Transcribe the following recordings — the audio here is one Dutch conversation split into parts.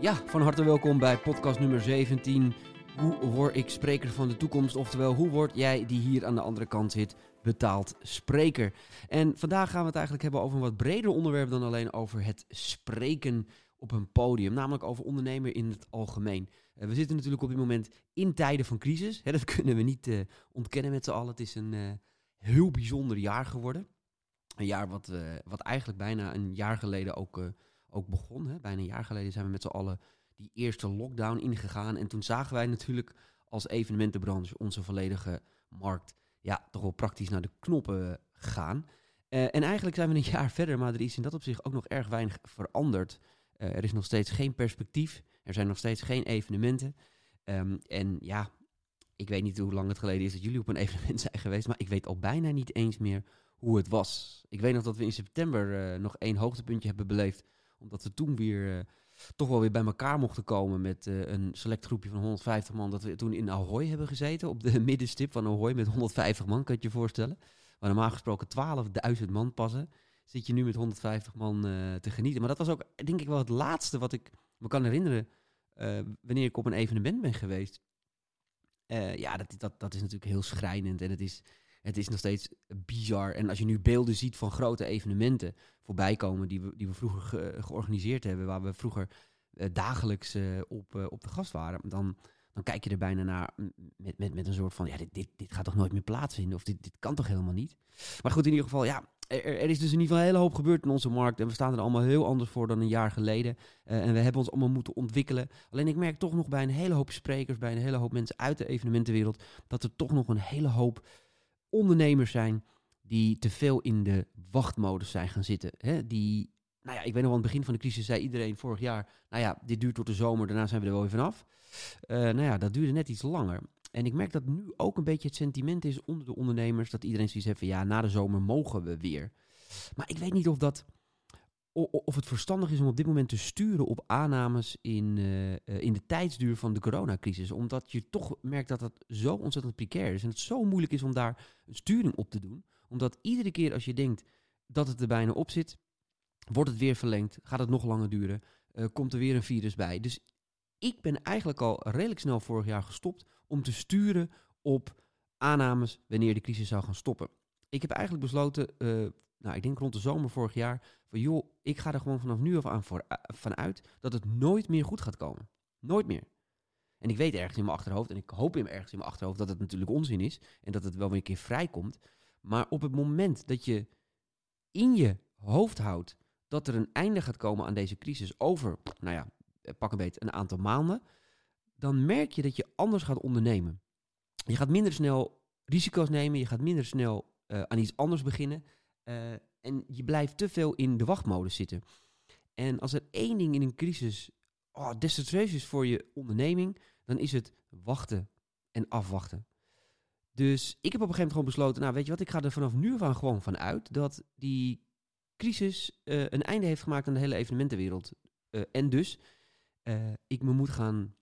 Ja, van harte welkom bij podcast nummer 17. Hoe word ik spreker van de toekomst? Oftewel, hoe word jij die hier aan de andere kant zit betaald spreker? En vandaag gaan we het eigenlijk hebben over een wat breder onderwerp dan alleen over het spreken op een podium. Namelijk over ondernemen in het algemeen. Uh, we zitten natuurlijk op dit moment in tijden van crisis. Dat kunnen we niet uh, ontkennen met z'n allen. Het is een uh, heel bijzonder jaar geworden. Een jaar wat, wat eigenlijk bijna een jaar geleden ook ook begon. Hè. Bijna een jaar geleden zijn we met z'n allen die eerste lockdown ingegaan. En toen zagen wij natuurlijk als evenementenbranche onze volledige markt ja, toch wel praktisch naar de knoppen gaan. Uh, en eigenlijk zijn we een jaar verder, maar er is in dat opzicht ook nog erg weinig veranderd. Uh, er is nog steeds geen perspectief, er zijn nog steeds geen evenementen. Um, en ja, ik weet niet hoe lang het geleden is dat jullie op een evenement zijn geweest, maar ik weet al bijna niet eens meer hoe het was. Ik weet nog dat we in september nog één hoogtepuntje hebben beleefd omdat we toen weer uh, toch wel weer bij elkaar mochten komen met uh, een select groepje van 150 man. Dat we toen in Ahoy hebben gezeten, op de middenstip van Ahoy met 150 man, kan je je voorstellen. Waar normaal gesproken 12.000 man passen, zit je nu met 150 man uh, te genieten. Maar dat was ook denk ik wel het laatste wat ik me kan herinneren wanneer ik op een evenement ben geweest. ja, dat, dat, dat is natuurlijk heel schrijnend en het is het is nog steeds bizar. En als je nu beelden ziet van grote evenementen voorbij komen die we, die we vroeger georganiseerd hebben, waar we vroeger uh, dagelijks uh, op, uh, op de gast waren, dan, dan kijk je er bijna naar met, met, met een soort van, ja, dit, dit, dit gaat toch nooit meer plaatsvinden? Of dit, dit kan toch helemaal niet? Maar goed, in ieder geval, ja, er, er, is dus in ieder geval een hele hoop gebeurd in onze markt. En we staan er allemaal heel anders voor dan een jaar geleden. en we hebben ons allemaal moeten ontwikkelen. Alleen ik merk toch nog bij een hele hoop sprekers, bij een hele hoop mensen uit de evenementenwereld, dat er toch nog een hele hoop ondernemers zijn die te veel in de wachtmodus zijn gaan zitten. Hè? Die, nou ja, ik weet nog aan het begin van de crisis zei iedereen vorig jaar, nou ja, dit duurt tot de zomer, daarna zijn we er wel weer vanaf. Uh, nou ja, dat duurde net iets langer. En ik merk dat nu ook een beetje het sentiment is onder de ondernemers, dat iedereen zoiets heeft van, ja, na de zomer mogen we weer. Maar ik weet niet of dat of het verstandig is om op dit moment te sturen op aannames in, uh, in de tijdsduur van de coronacrisis. Omdat je toch merkt dat dat zo ontzettend precair is. En het zo moeilijk is om daar een sturing op te doen. Omdat iedere keer als je denkt dat het er bijna op zit, wordt het weer verlengd, gaat het nog langer duren, uh, komt er weer een virus bij. Dus ik ben eigenlijk al redelijk snel vorig jaar gestopt om te sturen op aannames wanneer de crisis zou gaan stoppen. Ik heb eigenlijk besloten nou, ik denk rond de zomer vorig jaar, van joh, ik ga er gewoon vanaf nu af aan voor, vanuit dat het nooit meer goed gaat komen. Nooit meer. En ik weet ergens in mijn achterhoofd, en ik hoop ergens in mijn achterhoofd dat het natuurlijk onzin is en dat het wel weer een keer vrijkomt. Maar op het moment dat je in je hoofd houdt dat er een einde gaat komen aan deze crisis over, nou ja, pak een beetje een aantal maanden, dan merk je dat je anders gaat ondernemen. Je gaat minder snel risico's nemen, je gaat minder snel uh, aan iets anders beginnen. Uh, en je blijft te veel in de wachtmodus zitten. En als er één ding in een crisis oh, desastreus is voor je onderneming, dan is het wachten en afwachten. Dus ik heb op een gegeven moment gewoon besloten, nou weet je wat, ik ga er vanaf nu van gewoon van uit dat die crisis uh, een einde heeft gemaakt aan de hele evenementenwereld. Uh, en dus ik me moet gaan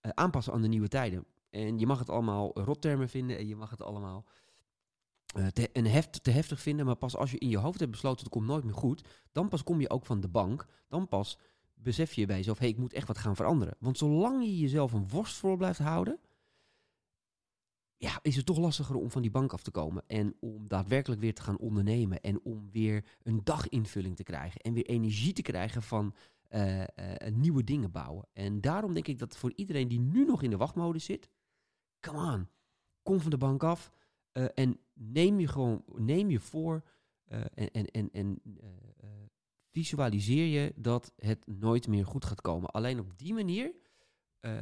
aanpassen aan de nieuwe tijden. En je mag het allemaal rottermen vinden en je mag het allemaal te, een heft, te heftig vinden. Maar pas als je in je hoofd hebt besloten, het komt nooit meer goed. Dan pas kom je ook van de bank. Dan pas besef je bij jezelf, hé, hey, ik moet echt wat gaan veranderen. Want zolang je jezelf een worst voor blijft houden, ja, is het toch lastiger om van die bank af te komen. En om daadwerkelijk weer te gaan ondernemen. En om weer een daginvulling te krijgen. En weer energie te krijgen van uh, uh, nieuwe dingen bouwen. En daarom denk ik dat voor iedereen die nu nog in de wachtmodus zit, come on, kom van de bank af. En neem je gewoon, neem je voor en, en, en, en visualiseer je dat het nooit meer goed gaat komen. Alleen op die manier,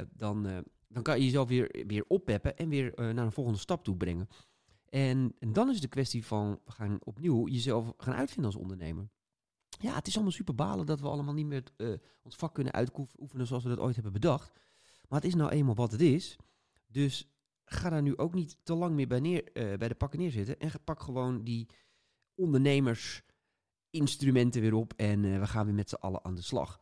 dan, dan kan je jezelf weer, weer oppeppen en weer naar een volgende stap toe brengen. En, en dan is het de kwestie van, we gaan opnieuw jezelf gaan uitvinden als ondernemer. Ja, het is allemaal super balen dat we allemaal niet meer ons vak kunnen uitoefenen zoals we dat ooit hebben bedacht. Maar het is nou eenmaal wat het is. Dus ga daar nu ook niet te lang meer bij, neer, uh, bij de pakken neerzitten. En pak gewoon die ondernemersinstrumenten weer op. En we gaan weer met z'n allen aan de slag.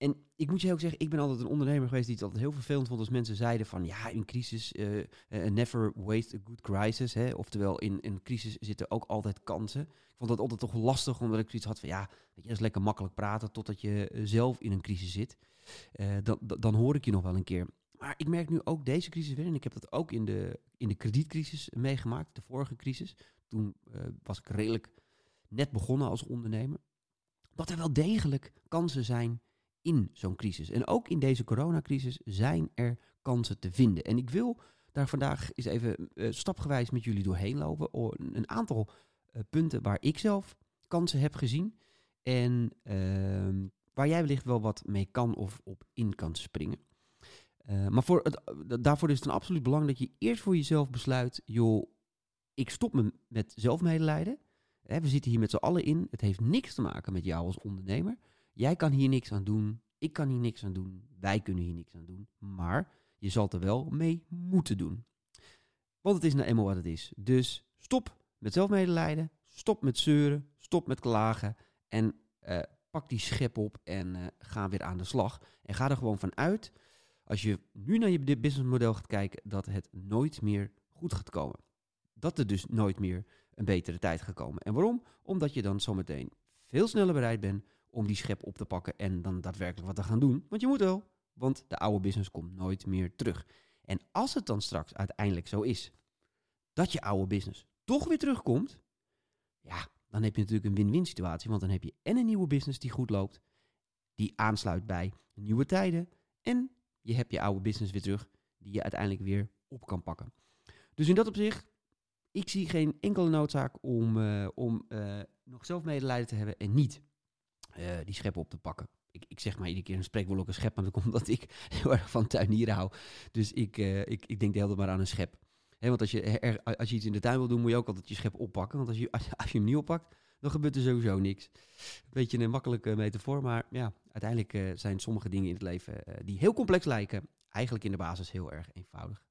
En ik moet je ook zeggen, ik ben altijd een ondernemer geweest die het altijd heel vervelend vond als mensen zeiden van ja, in crisis, uh, never waste a good crisis. Hè? Oftewel, in een crisis zitten ook altijd kansen. Ik vond dat altijd toch lastig, omdat ik zoiets had van ja, dat is lekker makkelijk praten totdat je zelf in een crisis zit. Dan, dan hoor ik je nog wel een keer. Maar ik merk nu ook deze crisis weer, en ik heb dat ook in de, in de kredietcrisis meegemaakt, de vorige crisis. Toen was ik redelijk net begonnen als ondernemer. Dat er wel degelijk kansen zijn in zo'n crisis. En ook in deze coronacrisis zijn er kansen te vinden. En ik wil daar vandaag eens even uh, stapgewijs met jullie doorheen lopen. Een aantal uh, punten waar ik zelf kansen heb gezien. En uh, waar jij wellicht wel wat mee kan of op in kan springen. Uh, maar voor het, daarvoor is het een absoluut belang dat je eerst voor jezelf besluit: joh, ik stop me met zelfmedelijden. we zitten hier met z'n allen in. Het heeft niks te maken met jou als ondernemer. Jij kan hier niks aan doen. Ik kan hier niks aan doen. Wij kunnen hier niks aan doen. Maar je zal er wel mee moeten doen. Want het is nou eenmaal wat het is. Dus stop met zelfmedelijden. Stop met zeuren. Stop met klagen. En uh, pak die schep op en uh, ga weer aan de slag. En ga er gewoon van uit, als je nu naar je businessmodel gaat kijken, dat het nooit meer goed gaat komen. Dat er dus nooit meer een betere tijd gaat komen. En waarom? Omdat je dan zometeen veel sneller bereid bent om die schep op te pakken en dan daadwerkelijk wat te gaan doen. Want je moet wel, want de oude business komt nooit meer terug. En als het dan straks uiteindelijk zo is dat je oude business toch weer terugkomt, ja, dan heb je natuurlijk een win-win situatie. Want dan heb je en een nieuwe business die goed loopt, die aansluit bij nieuwe tijden. En je hebt je oude business weer terug, die je uiteindelijk weer op kan pakken. Dus in dat opzicht, ik zie geen enkele noodzaak om, uh, om uh, nog zelf medelijden te hebben en niet uh, die schep op te pakken. Ik, ik zeg maar iedere keer een spreekwoordelijke schep, maar dat komt omdat ik heel erg van tuinieren hou. Dus ik, uh, ik, ik denk de hele tijd maar aan een schep. He, want als je, er, als je iets in de tuin wil doen, moet je ook altijd je schep oppakken. Want als je, als, je hem niet oppakt, dan gebeurt er sowieso niks. Een beetje een makkelijke metafoor, maar ja, uiteindelijk uh, zijn sommige dingen in het leven die heel complex lijken, eigenlijk in de basis heel erg eenvoudig.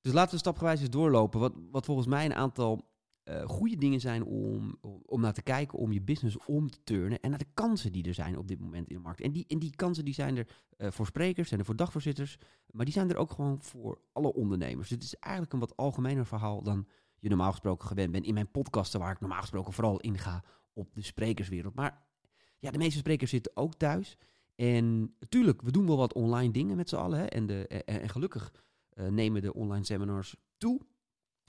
Dus laten we stapgewijs eens doorlopen. Wat, wat volgens mij een aantal uh, goede dingen zijn om, om naar te kijken, om je business om te turnen en naar de kansen die er zijn op dit moment in de markt. En die, en die kansen die zijn er uh, voor sprekers, zijn er voor dagvoorzitters, maar die zijn er ook gewoon voor alle ondernemers. Dus het is eigenlijk een wat algemener verhaal dan je normaal gesproken gewend bent in mijn podcasten, waar ik normaal gesproken vooral inga op de sprekerswereld. Maar ja, de meeste sprekers zitten ook thuis. En natuurlijk, we doen wel wat online dingen met z'n allen. Hè, en, de, en, gelukkig uh, nemen de online seminars toe.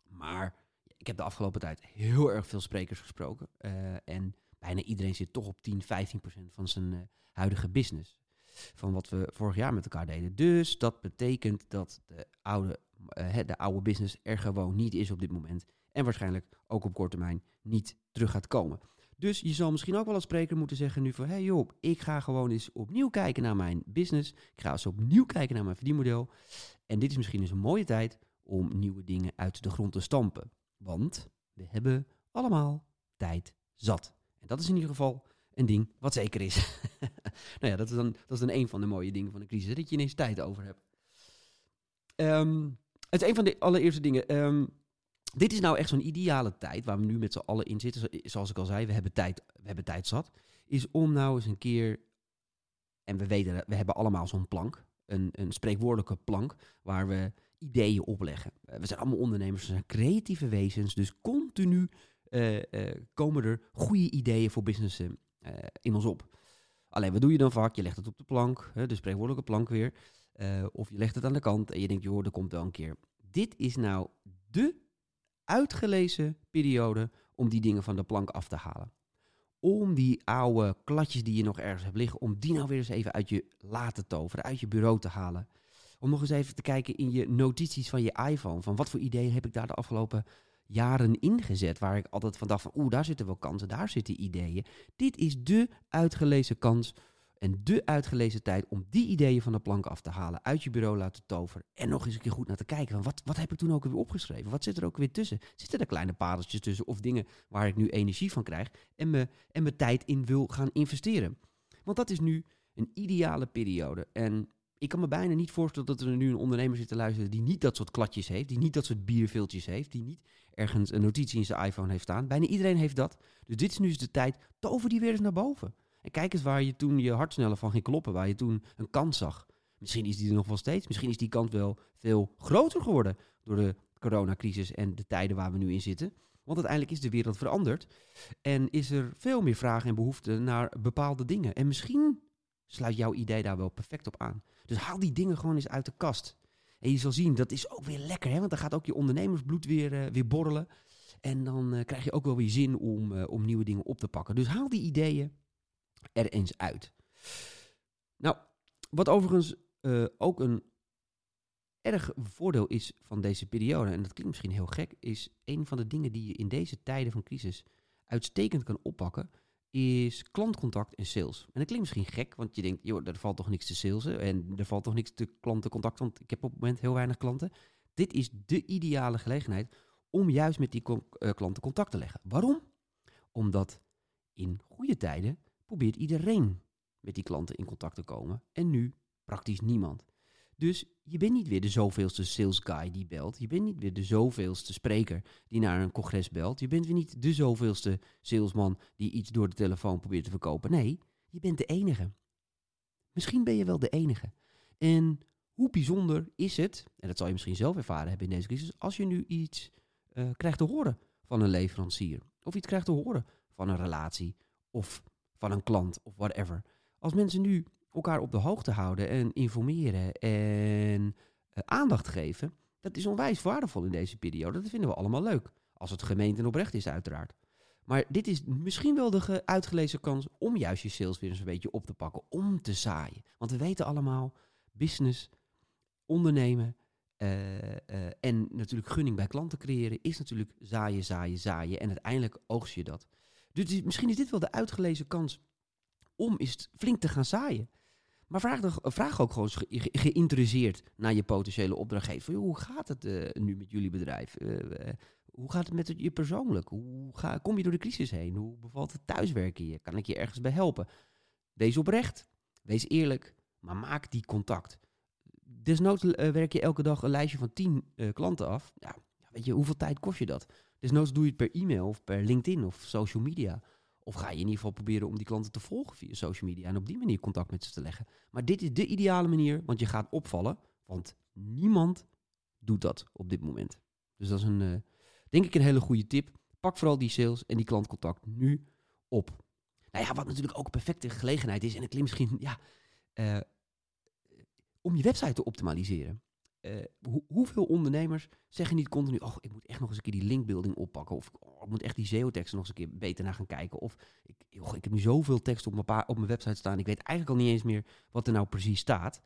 Maar ik heb de afgelopen tijd heel erg veel sprekers gesproken. Uh, en bijna iedereen zit toch op 10, 15 procent van zijn uh, huidige business. Van wat we vorig jaar met elkaar deden. Dus dat betekent dat de oude, uh, de oude business er gewoon niet is op dit moment. En waarschijnlijk ook op korte termijn niet terug gaat komen. Dus je zal misschien ook wel als spreker moeten zeggen nu van... hey joh, ik ga gewoon eens opnieuw kijken naar mijn business. Ik ga eens opnieuw kijken naar mijn verdienmodel. En dit is misschien eens een mooie tijd om nieuwe dingen uit de grond te stampen. Want we hebben allemaal tijd zat. En dat is in ieder geval een ding wat zeker is. nou ja, dat is, dan, dat is dan een van de mooie dingen van de crisis, dat je ineens tijd over hebt. Um, het is een van de allereerste dingen. Um, dit is nou echt zo'n ideale tijd waar we nu met z'n allen in zitten. Zoals ik al zei, we hebben tijd, we hebben tijd zat. Is om nou eens een keer, en we weten, we hebben allemaal zo'n plank. Een, een spreekwoordelijke plank waar we ideeën opleggen. we zijn allemaal ondernemers, we zijn creatieve wezens, dus continu uh, uh, komen er goede ideeën voor businessen in ons op. Alleen, wat doe je dan vaak? Je legt het op de plank, hè, de spreekwoordelijke plank weer. of je legt het aan de kant en je denkt, joh, er komt wel een keer. Dit is nou de uitgelezen periode om die dingen van de plank af te halen. Om die oude kladjes die je nog ergens hebt liggen, om die nou weer eens even uit je laten toveren, uit je bureau te halen om nog eens even te kijken in je notities van je iPhone. Van wat voor ideeën heb ik daar de afgelopen jaren ingezet. Waar ik altijd van dacht van oeh, daar zitten wel kansen, daar zitten ideeën. Dit is de uitgelezen kans en de uitgelezen tijd om die ideeën van de plank af te halen. Uit je bureau laten toveren. En nog eens een keer goed naar te kijken. Van wat, wat heb ik toen ook weer opgeschreven? Wat zit er ook weer tussen? Zitten er kleine pareltjes tussen of dingen waar ik nu energie van krijg en me, en mijn tijd in wil gaan investeren? Want dat is nu een ideale periode. En ik kan me bijna niet voorstellen dat er nu een ondernemer zit te luisteren die niet dat soort kladjes heeft, die niet dat soort bierviltjes heeft, die niet ergens een notitie in zijn iPhone heeft staan. Bijna iedereen heeft dat. Dus dit is nu eens de tijd, tover die weer eens naar boven. En kijk eens waar je toen je hart sneller van ging kloppen, waar je toen een kans zag. Misschien is die er nog wel steeds. Misschien is die kans wel veel groter geworden door de coronacrisis en de tijden waar we nu in zitten. Want uiteindelijk is de wereld veranderd en is er veel meer vraag en behoefte naar bepaalde dingen. En misschien sluit jouw idee daar wel perfect op aan. Dus haal die dingen gewoon eens uit de kast. En je zal zien, dat is ook weer lekker, hè? want dan gaat ook je ondernemersbloed weer, uh, weer borrelen. En dan uh, krijg je ook wel weer zin om, uh, om nieuwe dingen op te pakken. Dus haal die ideeën er eens uit. Nou, wat overigens ook een erg voordeel is van deze periode, en dat klinkt misschien heel gek, is een van de dingen die je in deze tijden van crisis uitstekend kan oppakken, is klantcontact en sales. En dat klinkt misschien gek, want je denkt, joh, er valt toch niks te salesen en er valt toch niks te klantencontact, want ik heb op het moment heel weinig klanten. Dit is de ideale gelegenheid om juist met die uh, klanten contact te leggen. Waarom? Omdat in goede tijden probeert iedereen met die klanten in contact te komen en nu praktisch niemand. Dus je bent niet weer de zoveelste sales guy die belt. Je bent niet weer de zoveelste spreker die naar een congres belt. Je bent weer niet de zoveelste salesman die iets door de telefoon probeert te verkopen. Nee, je bent de enige. Misschien ben je wel de enige. En hoe bijzonder is het, en dat zal je misschien zelf ervaren hebben in deze crisis, als je nu iets uh, krijgt te horen van een leverancier. Of iets krijgt te horen van een relatie. Of van een klant of whatever. Als mensen nu elkaar op de hoogte houden en informeren en uh, aandacht geven, dat is onwijs waardevol in deze periode. Dat vinden we allemaal leuk. Als het gemeente oprecht is, uiteraard. Maar dit is misschien wel de uitgelezen kans om juist je sales weer eens een beetje op te pakken, om te zaaien. Want we weten allemaal, business, ondernemen uh, uh, en natuurlijk gunning bij klanten creëren is natuurlijk zaaien, zaaien, zaaien. En uiteindelijk oogst je dat. Dus misschien is dit wel de uitgelezen kans om eens flink te gaan zaaien. Maar vraag, de, vraag ook gewoon ge, geïnteresseerd naar je potentiële opdrachtgever. hoe gaat het uh, nu met jullie bedrijf? Uh, uh, hoe gaat het met je persoonlijk? Hoe ga, kom je door de crisis heen? Hoe bevalt het thuiswerken hier? Kan ik je ergens bij helpen? Wees oprecht, wees eerlijk, maar maak die contact. Desnoods werk je elke dag een lijstje van 10 klanten af. Ja, weet je, hoeveel tijd kost je dat? Desnoods doe je het per e-mail of per LinkedIn of social media. Of ga je in ieder geval proberen om die klanten te volgen via social media en op die manier contact met ze te leggen. Maar dit is de ideale manier, want je gaat opvallen, want niemand doet dat op dit moment. Dus dat is een, uh, denk ik, een hele goede tip. Pak vooral die sales en die klantcontact nu op. Nou ja, wat natuurlijk ook een perfecte gelegenheid is, en het klinkt misschien, ja, uh, om je website te optimaliseren. Hoe, hoeveel ondernemers zeggen niet continu: Oh, ik moet echt nog eens een keer die linkbuilding oppakken. Of oh, ik moet echt die SEO-teksten nog eens een keer beter naar gaan kijken. Of ik, ik heb nu zoveel tekst op mijn, op mijn website staan. Ik weet eigenlijk al niet eens meer wat er nou precies staat.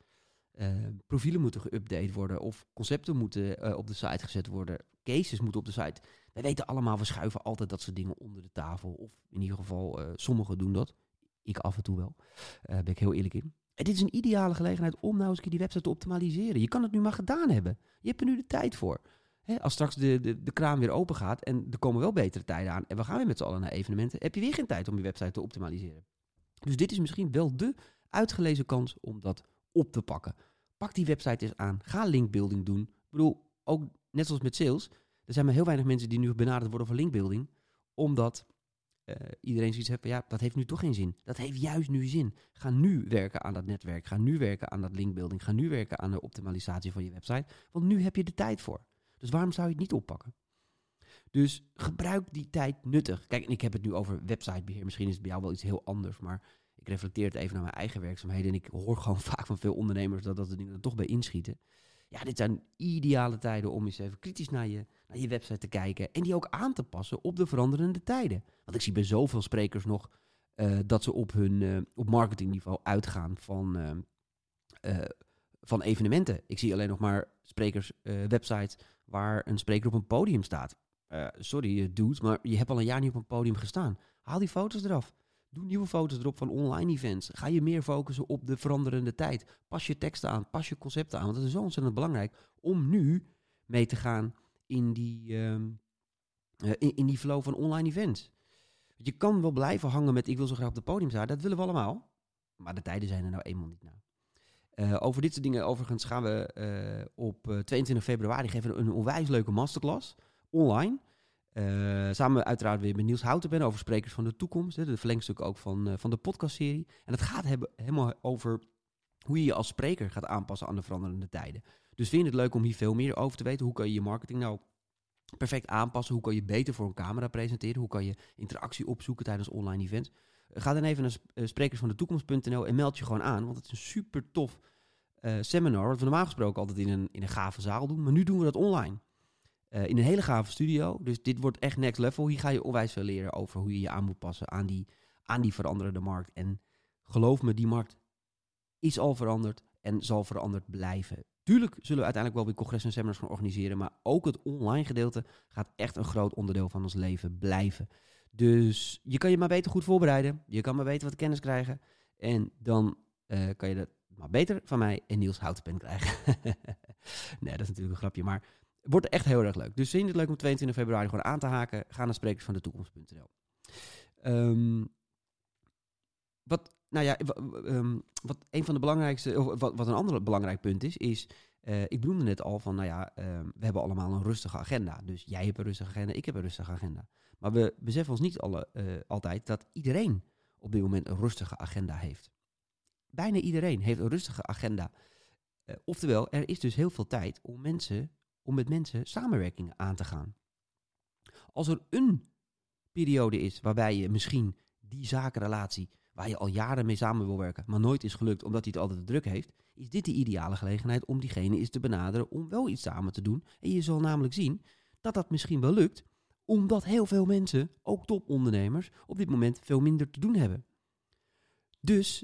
Uh, profielen moeten geüpdate worden. Of concepten moeten uh, op de site gezet worden. Cases moeten op de site. Wij weten allemaal, we schuiven altijd dat soort dingen onder de tafel. Of in ieder geval, sommigen doen dat. Ik af en toe wel. Daar ben ik heel eerlijk in. En dit is een ideale gelegenheid om nou eens die website te optimaliseren. Je kan het nu maar gedaan hebben. Je hebt er nu de tijd voor. als straks de, de, de kraan weer open gaat en er komen wel betere tijden aan en we gaan weer met z'n allen naar evenementen, heb je weer geen tijd om je website te optimaliseren. Dus dit is misschien wel de uitgelezen kans om dat op te pakken. Pak die website eens aan. Ga linkbuilding doen. Ik bedoel, ook net zoals met sales, er zijn maar heel weinig mensen die nu benaderd worden voor linkbuilding, omdat uh, iedereen zoiets van ja, dat heeft nu toch geen zin. Dat heeft juist nu zin. Ga nu werken aan dat netwerk. Ga nu werken aan dat linkbuilding. Ga nu werken aan de optimalisatie van je website. Want nu heb je de tijd voor. Dus waarom zou je het niet oppakken? Dus gebruik die tijd nuttig. Kijk, en ik heb het nu over websitebeheer. Misschien is het bij jou wel iets heel anders, maar ik reflecteer het even naar mijn eigen werkzaamheden. En ik hoor gewoon vaak van veel ondernemers dat dat er toch bij inschieten. Ja, dit zijn ideale tijden om eens even kritisch naar je, naar je website te kijken. En die ook aan te passen op de veranderende tijden. Want ik zie bij zoveel sprekers nog uh, dat ze op hun uh, op marketingniveau uitgaan van, uh, van evenementen. Ik zie alleen nog maar sprekers websites waar een spreker op een podium staat. sorry, dude, maar je hebt al een jaar niet op een podium gestaan. Haal die foto's eraf. Doe nieuwe foto's erop van online events. Ga je meer focussen op de veranderende tijd. Pas je teksten aan, pas je concepten aan. Want het is zo ontzettend belangrijk om nu mee te gaan in die, um, uh, in, die flow van online events. Je kan wel blijven hangen met ik wil zo graag op het podium staan. Dat willen we allemaal. Maar de tijden zijn er nou eenmaal niet na. Uh, over dit soort dingen overigens gaan we uh, op 22 februari geven een onwijs leuke masterclass online. Uh, samen uiteraard weer met Niels Houten ben over Sprekers van de Toekomst. Hè, de verlengstuk ook van, uh, van de podcastserie. En het gaat helemaal over hoe je je als spreker gaat aanpassen aan de veranderende tijden. Dus vind je het leuk om hier veel meer over te weten? Hoe kan je je marketing nou perfect aanpassen? Hoe kan je beter voor een camera presenteren? Hoe kan je interactie opzoeken tijdens online events? Ga dan even naar sprekersvandetoekomst.nl en meld je gewoon aan, want het is een super tof seminar, wat we normaal gesproken altijd in een, in een gave zaal doen, maar nu doen we dat online. Uh, in een hele gave studio, dus dit wordt echt next level. Hier ga je onwijs veel leren over hoe je je aan moet passen aan die, aan die veranderende markt. En geloof me, die markt is al veranderd en zal veranderd blijven. Tuurlijk zullen we uiteindelijk wel weer congressen en seminars gaan organiseren, maar ook het online gedeelte gaat echt een groot onderdeel van ons leven blijven. Dus je kan je maar beter goed voorbereiden. Je kan maar beter wat kennis krijgen. En dan uh, kan je dat maar beter van mij en Niels Houtenpen krijgen. nee, dat is natuurlijk een grapje, maar wordt echt heel erg leuk. Dus vind je het leuk om 22 februari gewoon aan te haken? Ga naar sprekersvandetoekomst.nl. Um, ehm, wat, nou ja, um, wat een van de belangrijkste, of wat, wat een ander belangrijk punt is, is, uh, ik benoemde net al van, nou ja, um, we hebben allemaal een rustige agenda. Dus jij hebt een rustige agenda, ik heb een rustige agenda. Maar we beseffen ons niet alle, uh, altijd dat iedereen op dit moment een rustige agenda heeft. Bijna iedereen heeft een rustige agenda. Uh, oftewel, er is dus heel veel tijd om, mensen, om met mensen samenwerkingen aan te gaan. Als er een periode is waarbij je misschien die zakenrelatie waar je al jaren mee samen wil werken, maar nooit is gelukt omdat hij het altijd druk heeft, is dit de ideale gelegenheid om diegene eens te benaderen om wel iets samen te doen. En je zal namelijk zien dat dat misschien wel lukt, omdat heel veel mensen, ook topondernemers, op dit moment veel minder te doen hebben. Dus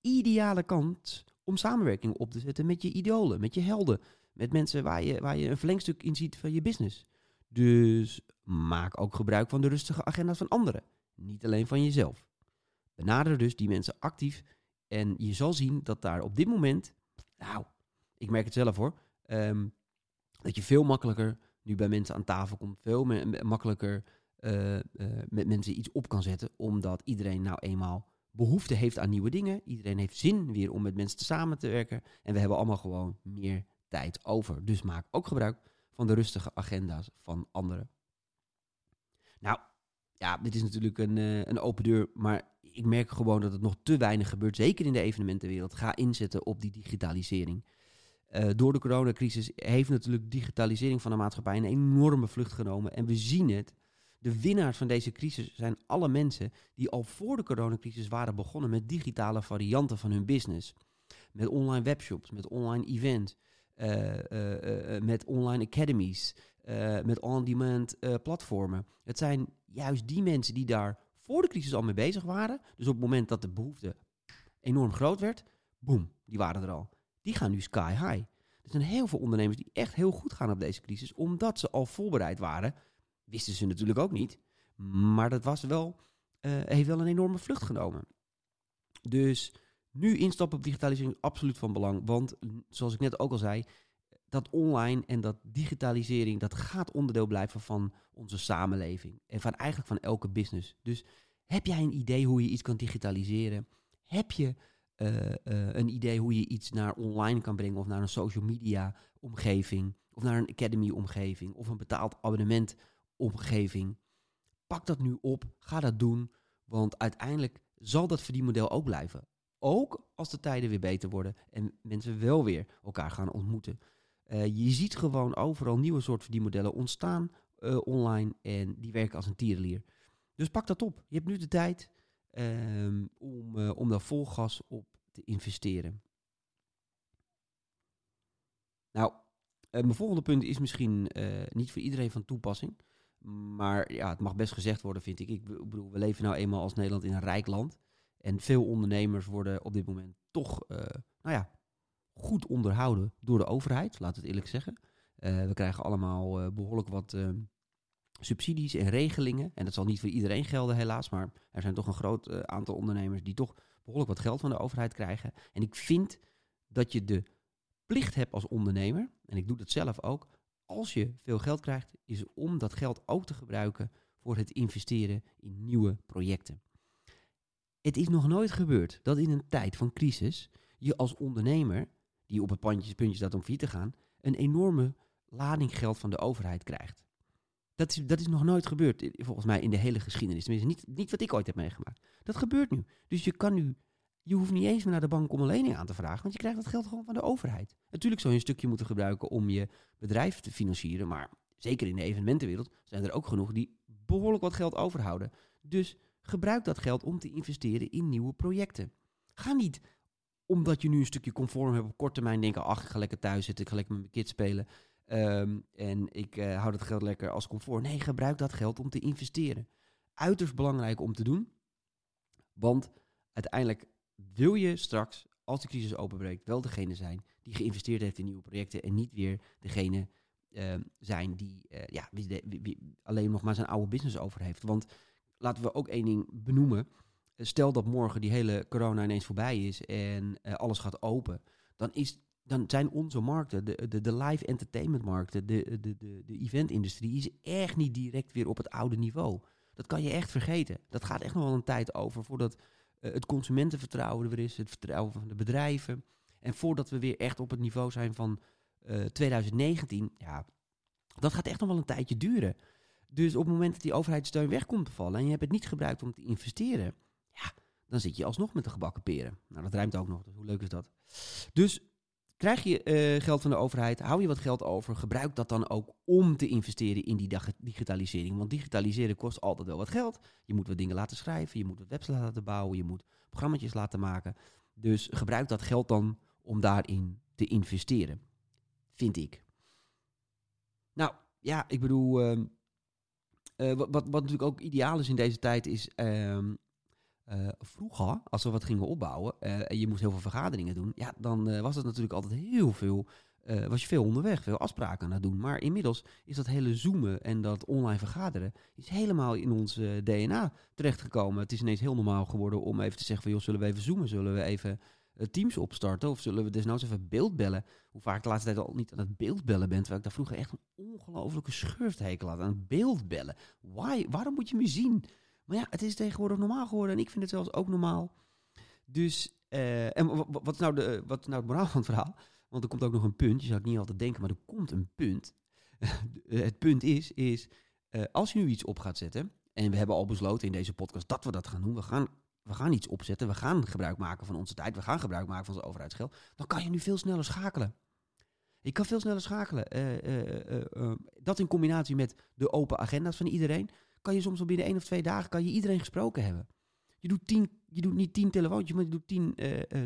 ideale kans om samenwerking op te zetten met je idolen, met je helden, met mensen waar je, waar je een verlengstuk in ziet van je business. Dus maak ook gebruik van de rustige agenda's van anderen, niet alleen van jezelf. Benader dus die mensen actief en je zal zien dat daar op dit moment, nou, ik merk het zelf hoor, um, dat je veel makkelijker nu bij mensen aan tafel komt, veel makkelijker uh, uh, met mensen iets op kan zetten, omdat iedereen nou eenmaal behoefte heeft aan nieuwe dingen. Iedereen heeft zin weer om met mensen samen te werken. En we hebben allemaal gewoon meer tijd over. Dus maak ook gebruik van de rustige agenda's van anderen. Nou, ja, dit is natuurlijk een, uh, een open deur, maar ik merk gewoon dat het nog te weinig gebeurt, zeker in de evenementenwereld. Ga inzetten op die digitalisering. Uh, door de coronacrisis heeft natuurlijk digitalisering van de maatschappij een enorme vlucht genomen. En we zien het de winnaars van deze crisis zijn alle mensen die al voor de coronacrisis waren begonnen met digitale varianten van hun business. Met online webshops, met online events, met online academies, met on-demand platformen. Het zijn juist die mensen die daar voor de crisis al mee bezig waren. Dus op het moment dat de behoefte enorm groot werd, boem, die waren er al. Die gaan nu sky high. Er zijn heel veel ondernemers die echt heel goed gaan op deze crisis, omdat ze al voorbereid waren wisten ze natuurlijk ook niet. Maar dat was wel, heeft wel een enorme vlucht genomen. Dus nu instappen op digitalisering absoluut van belang. Want zoals ik net ook al zei, dat online en dat digitalisering, dat gaat onderdeel blijven van onze samenleving. En van eigenlijk van elke business. Dus heb jij een idee hoe je iets kan digitaliseren? Heb je uh, uh, een idee hoe je iets naar online kan brengen of naar een social media omgeving of naar een academy omgeving of een betaald abonnement omgeving. Pak dat nu op, ga dat doen, want uiteindelijk zal dat verdienmodel ook blijven. Ook als de tijden weer beter worden en mensen wel weer elkaar gaan ontmoeten. Uh, je ziet gewoon overal nieuwe soorten verdienmodellen ontstaan uh, online en die werken als een tierenlier. Dus pak dat op. Je hebt nu de tijd um, om, uh, om daar vol gas op te investeren. Nou, mijn volgende punt is misschien niet voor iedereen van toepassing. Maar ja, het mag best gezegd worden, vind ik. Ik bedoel, we leven nou eenmaal als Nederland in een rijk land. En veel ondernemers worden op dit moment toch, uh, nou ja, goed onderhouden door de overheid, laat het eerlijk zeggen. Uh, we krijgen allemaal uh, behoorlijk wat subsidies en regelingen. En dat zal niet voor iedereen gelden, helaas. Maar er zijn toch een groot aantal ondernemers die toch behoorlijk wat geld van de overheid krijgen. En ik vind dat je de plicht hebt als ondernemer, en ik doe dat zelf ook, als je veel geld krijgt, is om dat geld ook te gebruiken voor het investeren in nieuwe projecten. Het is nog nooit gebeurd dat in een tijd van crisis je als ondernemer, die op het puntje, puntje staat om failliet te gaan, een enorme lading geld van de overheid krijgt. Dat is, dat is nog nooit gebeurd, volgens mij, in de hele geschiedenis. Tenminste, niet, niet wat ik ooit heb meegemaakt. Dat gebeurt nu. Dus je kan nu je hoeft niet eens meer naar de bank om een lening aan te vragen, want je krijgt dat geld gewoon van de overheid. Natuurlijk zou je een stukje moeten gebruiken om je bedrijf te financieren, maar zeker in de evenementenwereld zijn er ook genoeg die behoorlijk wat geld overhouden. Dus gebruik dat geld om te investeren in nieuwe projecten. Ga niet omdat je nu een stukje conform hebt op korte termijn denken, ach, ik ga lekker thuis zitten, ik ga lekker met mijn kids spelen ehm, en ik uh, hou dat geld lekker als comfort. Nee, gebruik dat geld om te investeren. Uiterst belangrijk om te doen, want uiteindelijk wil je straks, als de crisis openbreekt, wel degene zijn die geïnvesteerd heeft in nieuwe projecten en niet weer degene uh, zijn die, uh, ja, wie, alleen nog maar zijn oude business over heeft. Want laten we ook één ding benoemen. Stel dat morgen die hele corona ineens voorbij is en uh, alles gaat open, dan, is, dan zijn onze markten, de, de, de live entertainment markten, de, de, de, de eventindustrie, is echt niet direct weer op het oude niveau. Dat kan je echt vergeten. Dat gaat echt nog wel een tijd over voordat uh, het consumentenvertrouwen er weer is, het vertrouwen van de bedrijven. En voordat we weer echt op het niveau zijn van uh, 2019, ja, dat gaat echt nog wel een tijdje duren. Dus op het moment dat die overheidssteun weg komt te vallen en je hebt het niet gebruikt om te investeren, ja, dan zit je alsnog met de gebakken peren. Nou, dat ruimt ook nog, dus hoe leuk is dat? Dus krijg je uh, geld van de overheid, hou je wat geld over, gebruik dat dan ook om te investeren in die digitalisering. Want digitaliseren kost altijd wel wat geld. Je moet wat dingen laten schrijven, je moet wat websites laten bouwen, je moet programma's laten maken. Dus gebruik dat geld dan om daarin te investeren, vind ik. Nou, ja, ik bedoel, uh, uh, wat, wat, natuurlijk ook ideaal is in deze tijd is... Uh, vroeger, als we wat gingen opbouwen en je moest heel veel vergaderingen doen, ja, dan was het natuurlijk altijd heel veel was je veel onderweg, veel afspraken aan het doen. Maar inmiddels is dat hele zoomen en dat online vergaderen is helemaal in ons DNA terechtgekomen. Het is ineens heel normaal geworden om even te zeggen van joh, zullen we even zoomen? Zullen we even Teams opstarten? Of zullen we desnoods even beeldbellen? Hoe vaak de laatste tijd al niet aan het beeldbellen bent, terwijl ik daar vroeger echt een ongelofelijke schurfthekel had aan het beeldbellen. Why? Waarom moet je me zien? Maar ja, het is tegenwoordig normaal geworden en ik vind het zelfs ook normaal. Dus, en wat is, nou de, wat is nou het moraal van het verhaal? Want er komt ook nog een punt. Je zou het niet altijd denken, maar er komt een punt. het punt is, is als je nu iets op gaat zetten. En we hebben al besloten in deze podcast dat we dat gaan doen. We gaan, we gaan iets opzetten. We gaan gebruik maken van onze tijd. We gaan gebruik maken van onze overheidsgeld. Dan kan je nu veel sneller schakelen. Je kan veel sneller schakelen. Uh, uh, dat in combinatie met de open agenda's van iedereen. Kan je soms al binnen één of twee dagen kan je iedereen gesproken hebben. Je doet, tien, je doet niet tien telefoontjes, maar je doet tien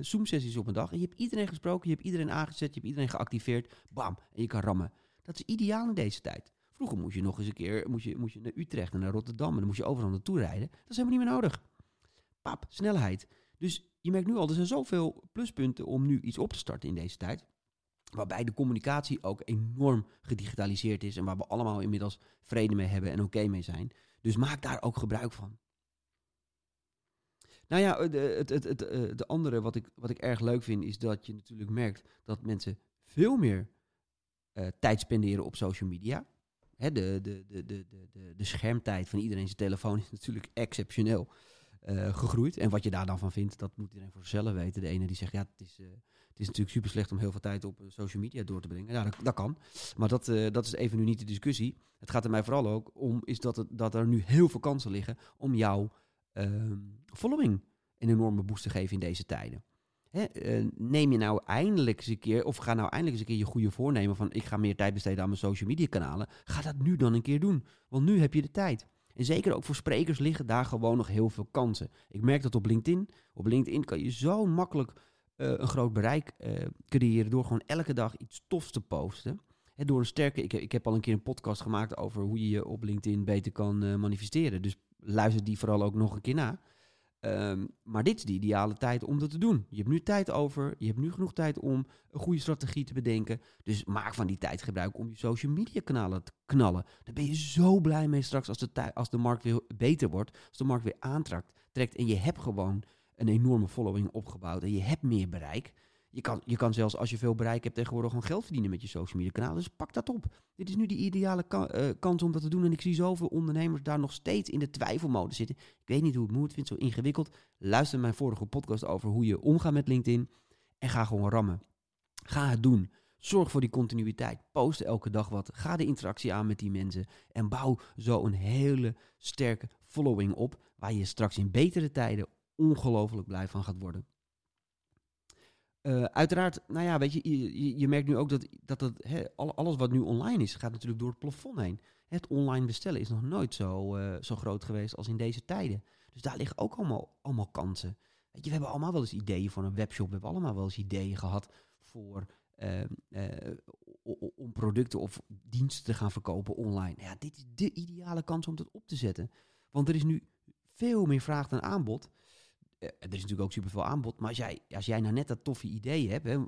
Zoom-sessies op een dag. En je hebt iedereen gesproken, je hebt iedereen aangezet, je hebt iedereen geactiveerd. Bam, en je kan rammen. Dat is ideaal in deze tijd. Vroeger moest je nog eens een keer moest je, moest je naar Utrecht en naar Rotterdam. En dan moest je overal naartoe rijden. Dat is helemaal niet meer nodig. Pap, snelheid. Dus je merkt nu al, er zijn zoveel pluspunten om nu iets op te starten in deze tijd. Waarbij de communicatie ook enorm gedigitaliseerd is. En waar we allemaal inmiddels vrede mee hebben en oké mee zijn. Dus maak daar ook gebruik van. Nou ja, het, het, het, de andere wat ik, wat ik erg leuk vind, is dat je natuurlijk merkt dat mensen veel meer uh, tijd spenderen op social media. Hè, de, de, de, de, de, de schermtijd van iedereen zijn telefoon is natuurlijk exceptioneel uh, gegroeid. En wat je daar dan van vindt, dat moet iedereen voor zichzelf weten. De ene die zegt, ja, het is, uh, het is natuurlijk super slecht om heel veel tijd op social media door te brengen. Ja, dat, dat kan. Maar dat, dat is even nu niet de discussie. Het gaat er mij vooral ook om, is dat, het, dat er nu heel veel kansen liggen om jou uh, following een enorme boost te geven in deze tijden. Hè, neem je nou eindelijk eens een keer, of ga nou eindelijk eens een keer je goede voornemen van ik ga meer tijd besteden aan mijn social media kanalen. Ga dat nu dan een keer doen, want nu heb je de tijd. En zeker ook voor sprekers liggen daar gewoon nog heel veel kansen. Ik merk dat op LinkedIn. Op LinkedIn kan je zo makkelijk uh, een groot bereik uh, creëren door gewoon elke dag iets tofs te posten. He, door een sterke, ik, ik, heb al een keer een podcast gemaakt over hoe je je op LinkedIn beter kan manifesteren. Dus luister die vooral ook nog een keer na. Um, maar dit is de ideale tijd om dat te doen. Je hebt nu tijd over, je hebt nu genoeg tijd om een goede strategie te bedenken. Dus maak van die tijd gebruik om je social media kanalen te knallen. Daar ben je zo blij mee straks als de, als de markt weer beter wordt, als de markt weer aantrekt trekt en je hebt gewoon een enorme following opgebouwd en je hebt meer bereik. Je kan, je kan zelfs als je veel bereik hebt tegenwoordig gewoon geld verdienen met je social media kanaal. Dus pak dat op. Dit is nu die ideale uh, kans om dat te doen. En ik zie zoveel ondernemers daar nog steeds in de twijfelmode zitten. Ik weet niet hoe het moet, vind het zo ingewikkeld. Luister mijn vorige podcast over hoe je omgaat met LinkedIn. En ga gewoon rammen. Ga het doen. Zorg voor die continuïteit. Post elke dag wat. Ga de interactie aan met die mensen. En bouw zo een hele sterke following op. Waar je straks in betere tijden ongelooflijk blij van gaat worden. Uh, uiteraard, nou ja, weet je, je, merkt nu ook dat, dat alles wat nu online is, gaat natuurlijk door het plafond heen. Het online bestellen is nog nooit zo, uh, zo groot geweest als in deze tijden. Dus daar liggen ook allemaal, allemaal kansen. Weet je, we hebben allemaal wel eens ideeën voor een webshop. We hebben allemaal wel eens ideeën gehad voor uh, om producten of diensten te gaan verkopen online. Ja, dit is de ideale kans om het op te zetten. Want er is nu veel meer vraag dan aanbod. Uh, er is natuurlijk ook superveel aanbod. Maar als jij, als jij nou net dat toffe idee hebt, hè,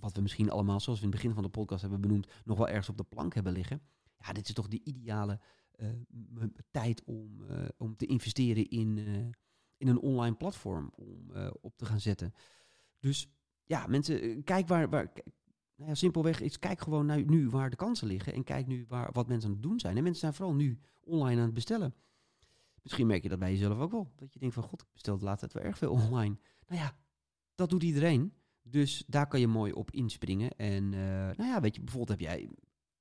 wat we misschien allemaal, zoals we in het begin van de podcast hebben benoemd, nog wel ergens op de plank hebben liggen. Ja, dit is toch de ideale uh, tijd om, uh, om te investeren in, in een online platform om op te gaan zetten. Dus ja, mensen, kijk waar, waar, nou simpelweg is, kijk gewoon nu waar de kansen liggen. En kijk nu waar, wat mensen aan het doen zijn. En mensen zijn vooral nu online aan het bestellen. Misschien merk je dat bij jezelf ook wel. Dat je denkt van, god, ik bestel de laatste wel erg veel online. Nou ja, dat doet iedereen. Dus daar kan je mooi op inspringen. En uh, nou ja, weet je, bijvoorbeeld heb jij,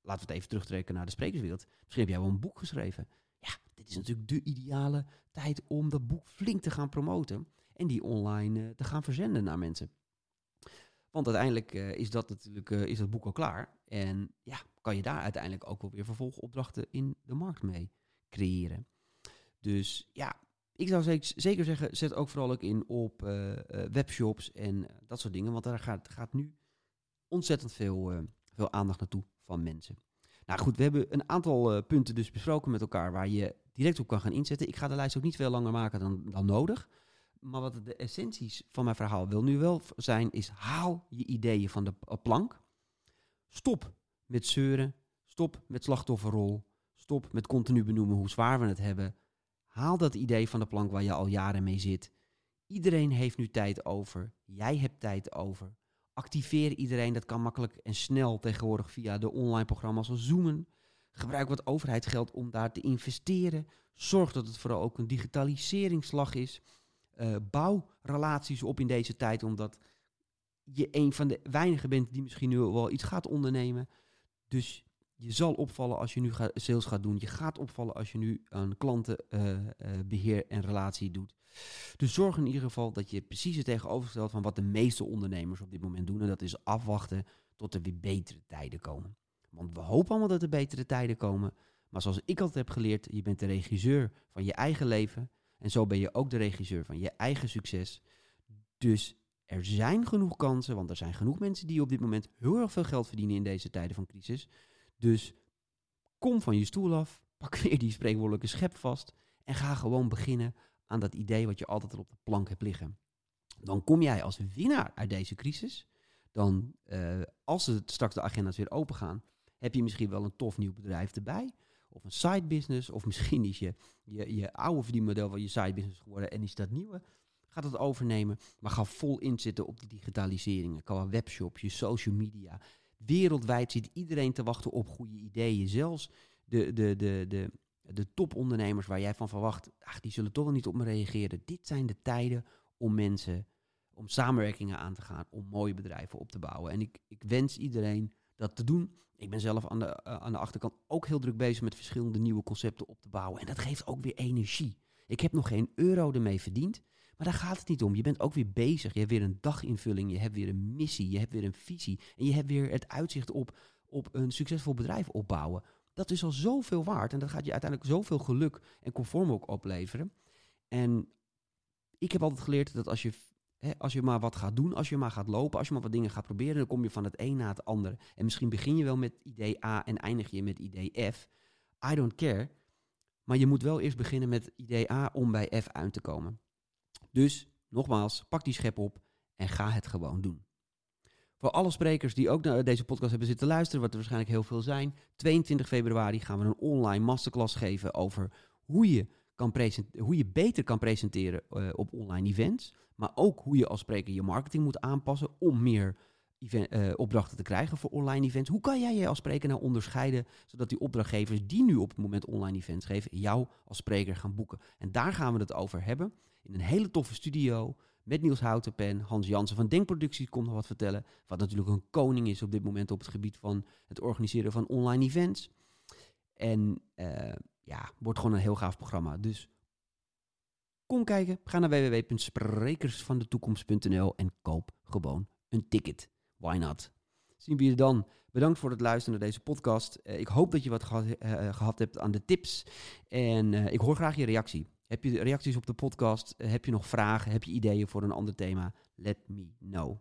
laten we het even terugtrekken naar de sprekerswereld. Misschien heb jij wel een boek geschreven. Ja, dit is natuurlijk de ideale tijd om dat boek flink te gaan promoten. En die online uh, te gaan verzenden naar mensen. Want uiteindelijk uh, is dat natuurlijk is dat boek al klaar. En ja, kan je daar uiteindelijk ook wel weer vervolgopdrachten in de markt mee creëren. Dus ja, ik zou zeker zeggen, zet ook vooral ook in op uh, webshops en dat soort dingen. Want daar gaat, gaat nu ontzettend veel, veel aandacht naartoe van mensen. Nou goed, we hebben een aantal punten dus besproken met elkaar waar je direct op kan gaan inzetten. Ik ga de lijst ook niet veel langer maken dan, dan nodig. Maar wat de essenties van mijn verhaal wil nu wel zijn, is haal je ideeën van de plank. Stop met zeuren. Stop met slachtofferrol. Stop met continu benoemen hoe zwaar we het hebben. Haal dat idee van de plank waar je al jaren mee zit. Iedereen heeft nu tijd over. Jij hebt tijd over. Activeer iedereen. Dat kan makkelijk en snel tegenwoordig via de online programma's als Zoomen. Gebruik wat overheidsgeld om daar te investeren. Zorg dat het vooral ook een digitaliseringsslag is. Uh, bouw relaties op in deze tijd, omdat je een van de weinigen bent die misschien nu wel iets gaat ondernemen. Dus je zal opvallen als je nu sales gaat doen. Je gaat opvallen als je nu aan klantenbeheer uh, uh, en relatie doet. Dus zorg in ieder geval dat je precies het tegenovergestelde van wat de meeste ondernemers op dit moment doen. En dat is afwachten tot er weer betere tijden komen. Want we hopen allemaal dat er betere tijden komen. Maar zoals ik altijd heb geleerd, je bent de regisseur van je eigen leven. En zo ben je ook de regisseur van je eigen succes. Dus er zijn genoeg kansen, want er zijn genoeg mensen die op dit moment heel erg veel geld verdienen in deze tijden van crisis. Dus kom van je stoel af, pak weer die spreekwoordelijke schep vast en ga gewoon beginnen aan dat idee wat je altijd al op de plank hebt liggen. Dan kom jij als winnaar uit deze crisis. Dan, uh, als het straks de agenda's weer open gaan, heb je misschien wel een tof nieuw bedrijf erbij of een side business. Of misschien is je, je, je oude verdienmodel van je side business geworden en is dat nieuwe. Gaat het overnemen, maar ga vol inzitten op die digitalisering. Qua webshop, je social media. Wereldwijd zit iedereen te wachten op goede ideeën. Zelfs de, de, de, de, de topondernemers waar jij van verwacht, ach, die zullen toch wel niet op me reageren. Dit zijn de tijden om mensen, om samenwerkingen aan te gaan, om mooie bedrijven op te bouwen. En ik, ik wens iedereen dat te doen. Ik ben zelf aan de, uh, aan de achterkant ook heel druk bezig met verschillende nieuwe concepten op te bouwen. En dat geeft ook weer energie. Ik heb nog geen euro ermee verdiend. Maar daar gaat het niet om. Je bent ook weer bezig. Je hebt weer een daginvulling. Je hebt weer een missie. Je hebt weer een visie. En je hebt weer het uitzicht op, op een succesvol bedrijf opbouwen. Dat is al zoveel waard. En dat gaat je uiteindelijk zoveel geluk en conform ook opleveren. En ik heb altijd geleerd dat als je als je maar wat gaat doen, als je maar gaat lopen, als je maar wat dingen gaat proberen, dan kom je van het een naar het andere. En misschien begin je wel met idee A en eindig je met idee F. I don't care. Maar je moet wel eerst beginnen met idee A om bij F uit te komen. Dus, nogmaals, pak die schep op en ga het gewoon doen. Voor alle sprekers die ook naar deze podcast hebben zitten luisteren, wat er waarschijnlijk heel veel zijn, 22 februari gaan we een online masterclass geven over hoe je, kan hoe je beter kan presenteren uh, op online events. Maar ook hoe je als spreker je marketing moet aanpassen om meer event, uh, opdrachten te krijgen voor online events. Hoe kan jij je als spreker nou onderscheiden, zodat die opdrachtgevers die nu op het moment online events geven, jou als spreker gaan boeken? En daar gaan we het over hebben in een hele toffe studio met Niels Houtenpen. Hans Jansen van Denkproducties komt nog wat vertellen. Wat natuurlijk een koning is op dit moment op het gebied van het organiseren van online events. En uh, ja, wordt gewoon een heel gaaf programma. Dus kom kijken. Ga naar www.sprekersvandetoekomst.nl en koop gewoon een ticket. Why not? Zien we je dan. Bedankt voor het luisteren naar deze podcast. ik hoop dat je wat gehad, gehad hebt aan de tips. En ik hoor graag je reactie. Heb je reacties op de podcast? Heb je nog vragen? Heb je ideeën voor een ander thema? Let me know.